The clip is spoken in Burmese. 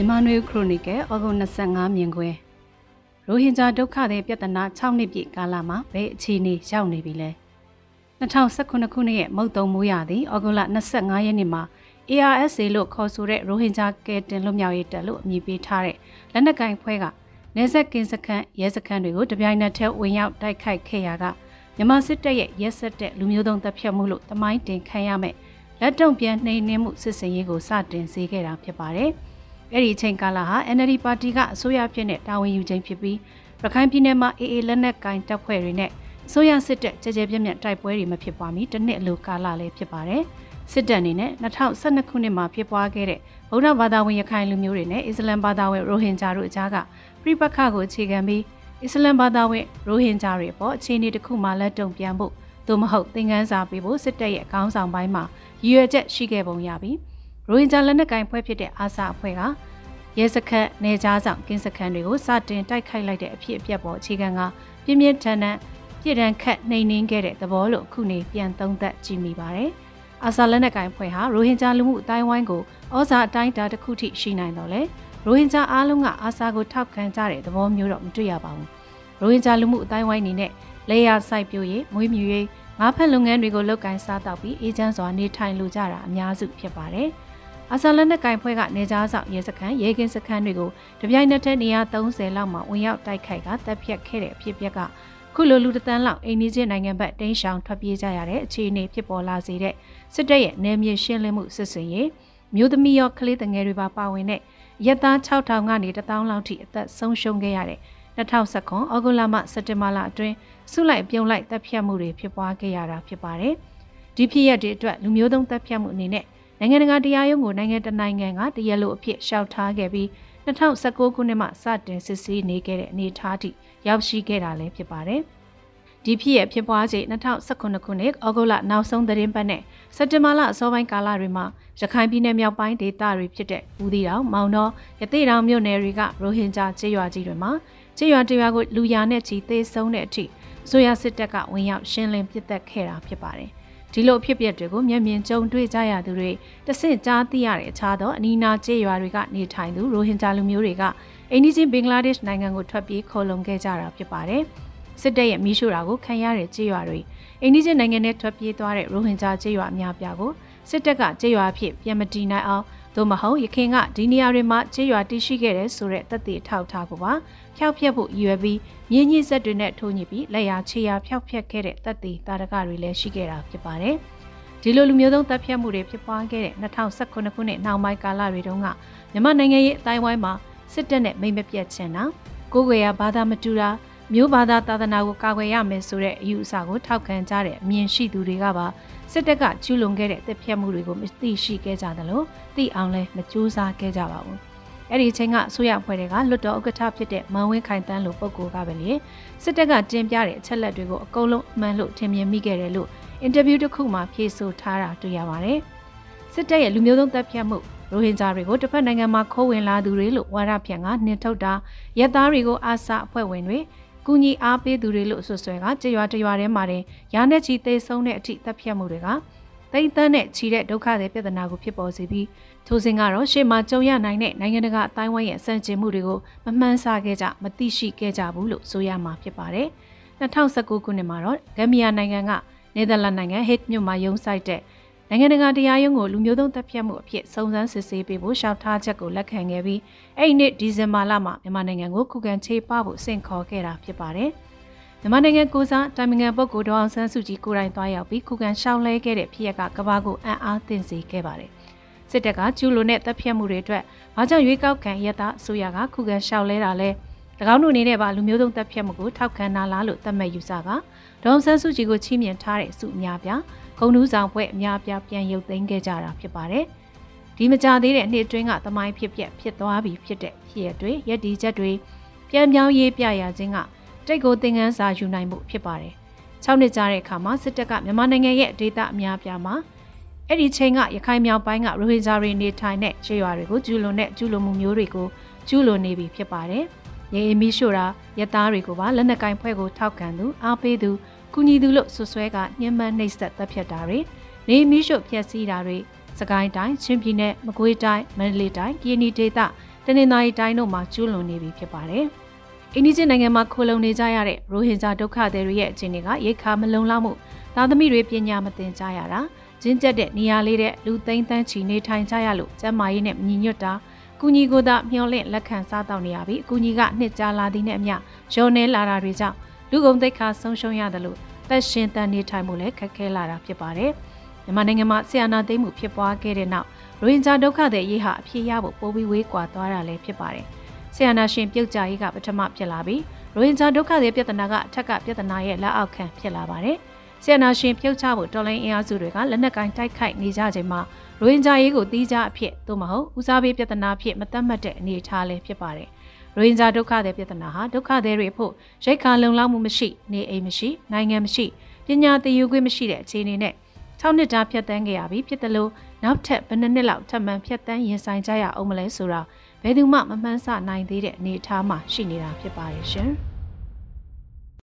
မြန်မာနွေခရိုနီကယ်ဩဂုတ်25မြင်ကွင်းရိုဟင်ဂျာဒုက္ခသည်ပြဿနာ6နှစ်ပြည့်ကာလမှာဘယ်အခြေအနေရောက်နေပြီလဲ2019ခုနှစ်ရဲ့မုတ်တုံမိုးရသည်ဩဂုတ်လ25ရက်နေ့မှာ ARSA လို့ခေါ်ဆိုတဲ့ရိုဟင်ဂျာကယ်တင်လွတ်မြောက်ရေးတပ်လို့အမည်ပေးထားတဲ့လက်နက်ကင်ဖွဲ့ကနေဆက်ကင်းစခန်းရဲစခန်းတွေကိုတပြိုင်နက်တည်းဝင်ရောက်တိုက်ခိုက်ခဲ့ရာကမြန်မာစစ်တပ်ရဲ့ရက်ဆက်တဲ့လူမျိုးတုံးတပ်ဖြတ်မှုလို့တမိုင်းတင်ခံရမယ်လက်တုံပြန်နှိမ်နင်းမှုစစ်စင်ရေးကိုစတင်စေခဲ့တာဖြစ်ပါတယ်။ အဲ့ဒီအချိန်ကာလဟာ NLD ပါတီကအစိုးရဖြစ်တဲ့တာဝန်ယူခြင်းဖြစ်ပြီးရခိုင်ပြည်နယ်မှာ AA လက်နက်ကင်တပ်ဖွဲ့တွေနဲ့အစိုးရစစ်တပ်ကြကြပြန့်ပြန့်တိုက်ပွဲတွေမဖြစ်ပွားမီတစ်နှစ်အလိုကာလလည်းဖြစ်ပါတယ်။စစ်တပ်အနေနဲ့2012ခုနှစ်မှာဖြစ်ပွားခဲ့တဲ့ဗုဒ္ဓဘာသာဝင်ရခိုင်လူမျိုးတွေနဲ့အစ္စလမ်ဘာသာဝင်ရိုဟင်ဂျာတို့အကြားကပြိပခါကိုအခြေခံပြီးအစ္စလမ်ဘာသာဝင်ရိုဟင်ဂျာတွေပေါ်အခြေအနေတစ်ခုမှလက်တုံပြန်ဖို့သို့မဟုတ်သင်ခန်းစာပေးဖို့စစ်တပ်ရဲ့အကောင်းဆောင်ပိုင်းမှာရည်ရွယ်ချက်ရှိခဲ့ပုံရပြီး ရိုဟင်ဂျာလက်နက်ကိုင်ဖွဲ့ဖြစ်တဲ့အာဆာအဖွဲ့ကရဲစခတ်နေကြားဆောင်ကင်းစခန်းတွေကိုစတင်တိုက်ခိုက်လိုက်တဲ့အဖြစ်အပျက်ပေါ်အခြေခံကပြင်းပြင်းထန်ထန်ပြည်တံခတ်နှိမ်နင်းခဲ့တဲ့သဘောလို့အခုနေပြန်သုံးသပ်ကြည့်မိပါတယ်။အာဆာလက်နက်ကိုင်ဖွဲ့ဟာရိုဟင်ဂျာလူမှုအတိုင်းဝိုင်းကိုဩဇာအတိုင်းအတာတစ်ခုထိရှိနိုင်တော့လေရိုဟင်ဂျာအားလုံးကအာဆာကိုထောက်ခံကြတဲ့သဘောမျိုးတော့မတွေ့ရပါဘူး။ရိုဟင်ဂျာလူမှုအတိုင်းဝိုင်းအနေနဲ့လေယာစိုက်ပျိုးရေးမွေးမြူရေးငါးဖက်လုပ်ငန်းတွေကိုလုပ်ကိုင်စားတောက်ပြီးအေဂျင့်စွာနေထိုင်လိုကြတာအများစုဖြစ်ပါတယ်။ အာဆာလက်နက်ကင်ဖွဲ့ကနေကြားဆောင်ရဲစခန်းရဲကင်းစခန်းတွေကိုတပြိုင်နက်တည်းနေရာ30လောက်မှာဝင်ရောက်တိုက်ခိုက်ကတပ်ဖြတ်ခဲ့တဲ့အဖြစ်အပျက်ကခုလိုလူတသန်းလောက်အိန္ဒိယနိုင်ငံဘက်တင်းရှောင်ထွက်ပြေးကြရတဲ့အခြေအနေဖြစ်ပေါ်လာစေတဲ့စစ်တပ်ရဲ့နယ်မြေရှင်းလင်းမှုစစ်စင်ရေးမျိုးသမီးရောကလေးငယ်တွေပါပါဝင်တဲ့ရက်သား6000ကနေ1000လောက်ထိအသက်ဆုံးရှုံးခဲ့ရတဲ့2019ဩဂုတ်လမှစက်တင်ဘာလအတွင်းဆုလိုက်ပြုံလိုက်တပ်ဖြတ်မှုတွေဖြစ်ပွားခဲ့ရတာဖြစ်ပါတယ်။ဒီဖြစ်ရပ်တွေအတွက်လူမျိုးတုံးတပ်ဖြတ်မှုအနေနဲ့ နိုင်ငံတကာတရားရုံးကိုနိုင်ငံတနိုင်ငံကတရားလိုအဖြစ်ရှောက်ထားခဲ့ပြီး2019ခုနှစ်မှစတင်စစ်ဆေးနေခဲ့တဲ့အနေအထားထိရောက်ရှိခဲ့တာလည်းဖြစ်ပါတယ်။ဒီဖြစ်ရဖြစ်ပွားချိန်2019ခုနှစ်ဩဂုတ်လနောက်ဆုံးသတင်းပတ်နဲ့စက်တင်ဘာလအစောပိုင်းကာလတွေမှာရခိုင်ပြည်နယ်မြောက်ပိုင်းဒေသတွေဖြစ်တဲ့ဦးသီးတောင်မောင်တော်ရသေတောင်မြို့နယ်တွေကရိုဟင်ဂျာကျေးရွာကြီးတွေမှာကျေးရွာတရွာကိုလူရာနဲ့ချီသေဆုံးတဲ့အထိအစိုးရစစ်တပ်ကဝင်ရောက်ရှင်းလင်းပစ်တက်ခဲ့တာဖြစ်ပါတယ် ဒီလိုဖြစ်ပျက်တွေကိုမျက်မြင်ကြုံတွေ့ကြရသူတွေတဆင့်ကြားသိရတဲ့အခြားသောအနီးနားကျေးရွာတွေကနေထိုင်သူရိုဟင်ဂျာလူမျိုးတွေကအိန္ဒိချင်းဘင်္ဂလားဒေ့ရှ်နိုင်ငံကိုထွက်ပြေးခေါ်လုံခဲ့ကြတာဖြစ်ပါတယ်။စစ်တပ်ရဲ့မိရှုတာကိုခံရတဲ့ကျေးရွာတွေအိန္ဒိချင်းနိုင်ငံနဲ့ထွက်ပြေးသွားတဲ့ရိုဟင်ဂျာကျေးရွာအများပြားကိုစစ်တပ်ကကျေးရွာအဖြစ်ပြန်မတည်နိုင်အောင် သို့မဟုတ်ရခင်ကဒီနေရာတွေမှာကျေးရွာတည်ရှိခဲ့တဲ့ဆိုတဲ့တပ်တွေထောက်ထားကိုပါဖျောက်ဖျက်ဖို့ရည်ရွယ်ပြီးမြင်းကြီးဆက်တွေနဲ့ထိုးညစ်ပြီးလက်ရာခြေရာဖျောက်ဖျက်ခဲ့တဲ့တပ်တွေတာရကတွေလည်းရှိခဲ့တာဖြစ်ပါတယ်ဒီလိုလူမျိုးသုံးတပ်ဖြတ်မှုတွေဖြစ်ပွားခဲ့တဲ့2019ခုနှစ်နောက်ပိုင်းကာလတွေတုန်းကမြန်မာနိုင်ငံရဲ့အတိုင်းဝိုင်းမှာစစ်တပ်နဲ့မိမ့်မပြတ်ချင်တာကိုယ်ွယ်ရာဘာသာမတူတာမျိုးဘာသာသာသနာကိုကာကွယ်ရမယ်ဆိုတဲ့အယူအဆကိုထောက်ခံကြတဲ့အမြင်ရှိသူတွေကပါ စစ်တပ်ကကျူးလွန်ခဲ့တဲ့တပ်ဖြတ်မှုတွေကိုမသိရှိခဲ့ကြသလိုသိအောင်လည်းမကြိုးစားခဲ့ကြပါဘူးအဲ့ဒီအချိန်ကအစိုးရအဖွဲ့တွေကလွတ်တော်ဥက္ကဋ္ဌဖြစ်တဲ့မန်ဝင်းခိုင်တန်းလိုပုဂ္ဂိုလ်ကပဲလေစစ်တပ်ကတင်ပြတဲ့အချက်လက်တွေကိုအကုန်လုံးအမှန်လို့ထင်မြင်မိခဲ့တယ်လို့အင်တာဗျူးတစ်ခုမှာဖြေဆိုထားတာတွေ့ရပါတယ်စစ်တပ်ရဲ့လူမျိုးစုံတပ်ဖြတ်မှုရိုဟင်ဂျာတွေကိုတစ်ဖက်နိုင်ငံမှာခိုးဝင်လာသူတွေလို့ဝါဒဖြန့်ကနှင်ထုတ်တာရက်သားတွေကိုအာဆာအဖွဲ့ဝင်တွေ ကူညီအားပေးသူတွေလို့ဆွဆွဲကကြေရွာတရွာထဲမှာတင်ရာနဲ့ချီသေဆုံးတဲ့အထိတပ်ဖြတ်မှုတွေကတိတ်တန်းနဲ့ချီတဲ့ဒုက္ခတွေပြဿနာကိုဖြစ်ပေါ်စေပြီးထိုစဉ်ကတော့ရှေ့မှာကြုံရနိုင်တဲ့နိုင်ငံတကာအတိုင်းဝိုင်းရဲ့စံကျင်မှုတွေကိုမမှန်းဆခဲ့ကြမသိရှိခဲ့ကြဘူးလို့ဆိုရမှာဖြစ်ပါတယ်2019ခုနှစ်မှာတော့ဂမ်ဘီယာနိုင်ငံကနယ်သာလန်နိုင်ငံဟစ်မြို့မှာရုံးဆိုင်တဲ့ နိုင်ငံတကာတရားရုံးကိုလူမျိုးတုံးတပ်ဖြတ်မှုအဖြစ်စုံစမ်းစစ်ဆေးပေးဖို့ရှောက်ထားချက်ကိုလက်ခံခဲ့ပြီးအဲ့ဒီနှစ်ဒီဇင်ဘာလမှာမြန်မာနိုင်ငံကိုခုခံချေပဖို့ဆင့်ခေါ်ခဲ့တာဖြစ်ပါတယ်။မြန်မာနိုင်ငံကိုစားတိုင်ပင်ခံပုဂ္ဂိုလ်ဒေါအောင်ဆန်းစုကြည်ကိုယ်တိုင်သွားရောက်ပြီးခုခံရှောက်လဲခဲ့တဲ့ဖြစ်ရပ်ကကဘာကိုအံ့အားသင့်စေခဲ့ပါတယ်။စစ်တပ်ကကျူးလွန်တဲ့တပ်ဖြတ်မှုတွေအတွက်ဘာကြောင့်ရွေးကောက်ခံရတာအစိုးရကခုခံရှောက်လဲတာလဲ၎င်းတို့အနေနဲ့ပါလူမျိုးတုံးတပ်ဖြတ်မှုကိုထောက်ခံနာလားလို့သတ်မှတ်ယူဆက ဒေါန်ဆန်းစုကြည်ကိုချီးမြှင့်ထားတဲ့စုအများပြားဂုံနူးဆောင်ဖွဲ့အများပြားပြန်ရုပ်သိမ်းခဲ့ကြတာဖြစ်ပါတယ်။ဒီမကြသေးတဲ့နှစ်အတွင်းကသမိုင်းဖြစ်ပျက်ဖြစ်သွားပြီဖြစ်တဲ့ဖြစ်ရတွေရက်ဒီချက်တွေပြန်ပြောင်းရေးပြရခြင်းကတိတ်ကိုသင်ခန်းစာယူနိုင်မှုဖြစ်ပါတယ်။6နှစ်ကြာတဲ့အခါမှာစစ်တပ်ကမြန်မာနိုင်ငံရဲ့ဒေသအများပြားမှာအဲ့ဒီချိန်ကရခိုင်မြောက်ပိုင်းကရိုဟင်ဂျာတွေနေထိုင်တဲ့ခြေရွာတွေကိုကျူးလွန်တဲ့ကျူးလွန်မှုမျိုးတွေကိုကျူးလွန်နေပြီဖြစ်ပါတယ်။ ရေအမီရှို့တာရသားတွေကိုပါလက်နက်ကင်ဖွဲ့ကိုထောက်ခံသူအားပေးသူကူညီသူလို့ဆွဆွဲကညှဉ်းပန်းနှိပ်စက်တပ်ဖြတ်တာတွေနေမီရှို့ဖျက်ဆီးတာတွေစကိုင်းတိုင်းချင်းပြည်နယ်မကွေးတိုင်းမန္တလေးတိုင်းကီနီဒေသတတနင်္သာရီတိုင်းတို့မှာကျူးလွန်နေပြီဖြစ်ပါတယ်။အိန္ဒိယနိုင်ငံမှာခိုလုံနေကြရတဲ့ရိုဟင်ဂျာဒုက္ခသည်တွေရဲ့အခြေအနေကရိတ်ခါမလုံလောက်မှုသားသမီးတွေပညာမသင်ကြရတာကျင်းကျက်တဲ့နေရာလေးတဲ့လူသိန်းသန်းချီနေထိုင်ကြရလို့ကျန်းမာရေးနဲ့မညီညွတ်တာ ကူညီကိုသာမျှော်လင့်လက်ခံစားတောက်နေရပြီးအကူညီကနှစ်ကြာလာသည်နဲ့အမျှရောနေလာတာတွေကြောင့်လူကုန်သိက္ခာဆုံးရှုံးရတယ်လို့သက်ရှင်တန်နေထိုင်မှုလည်းခက်ခဲလာတာဖြစ်ပါတယ်။မြန်မာနိုင်ငံမှာဆီယနာသိမ်းမှုဖြစ်ပွားခဲ့တဲ့နောက်ရိုဟင်ဂျာဒုက္ခသည်ရေးဟာအဖြစ်ရဖို့ပိုပြီးဝေးကွာသွားတာလည်းဖြစ်ပါတယ်။ဆီယနာရှင်ပြုတ်ကြရေးကပထမဖြစ်လာပြီးရိုဟင်ဂျာဒုက္ခသည်ပြဿနာကအထက်ကပြဿနာရဲ့လက်အောက်ခံဖြစ်လာပါတယ်။ ဆီယနာရှင်ပြုတ်ချဖို့တော်လိုင်းအင်အားစုတွေကလက်နက်ကင်တိုက်ခိုက်နေကြချိန်မှာရိုဟင်ဂျာရေးကိုတီးခြားအဖြစ်သို့မဟုတ်ဦးစားပေးပြဿနာအဖြစ်မသတ်မှတ်တဲ့အနေအထားလည်းဖြစ်ပါတယ်။ရိုဟင်ဂျာဒုက္ခသည်ပြဿနာဟာဒုက္ခသည်တွေဖို့ရိတ်ခါလုံလောက်မှုမရှိနေအိမ်မရှိနိုင်ငံမရှိပညာသင်ယူခွင့်မရှိတဲ့အခြေအနေနဲ့6နှစ်တာဖြတ်တန်းခဲ့ရပြီးဖြစ်တယ်လို့နောက်ထပ်ဘယ်နှစ်နှစ်လောက်ထပ်မံဖြတ်တန်းရင်ဆိုင်ကြရအောင်မလဲဆိုတာဘယ်သူမှမမှန်းဆနိုင်သေးတဲ့အနေအထားမှာရှိနေတာဖြစ်ပါတယ်ရှင်။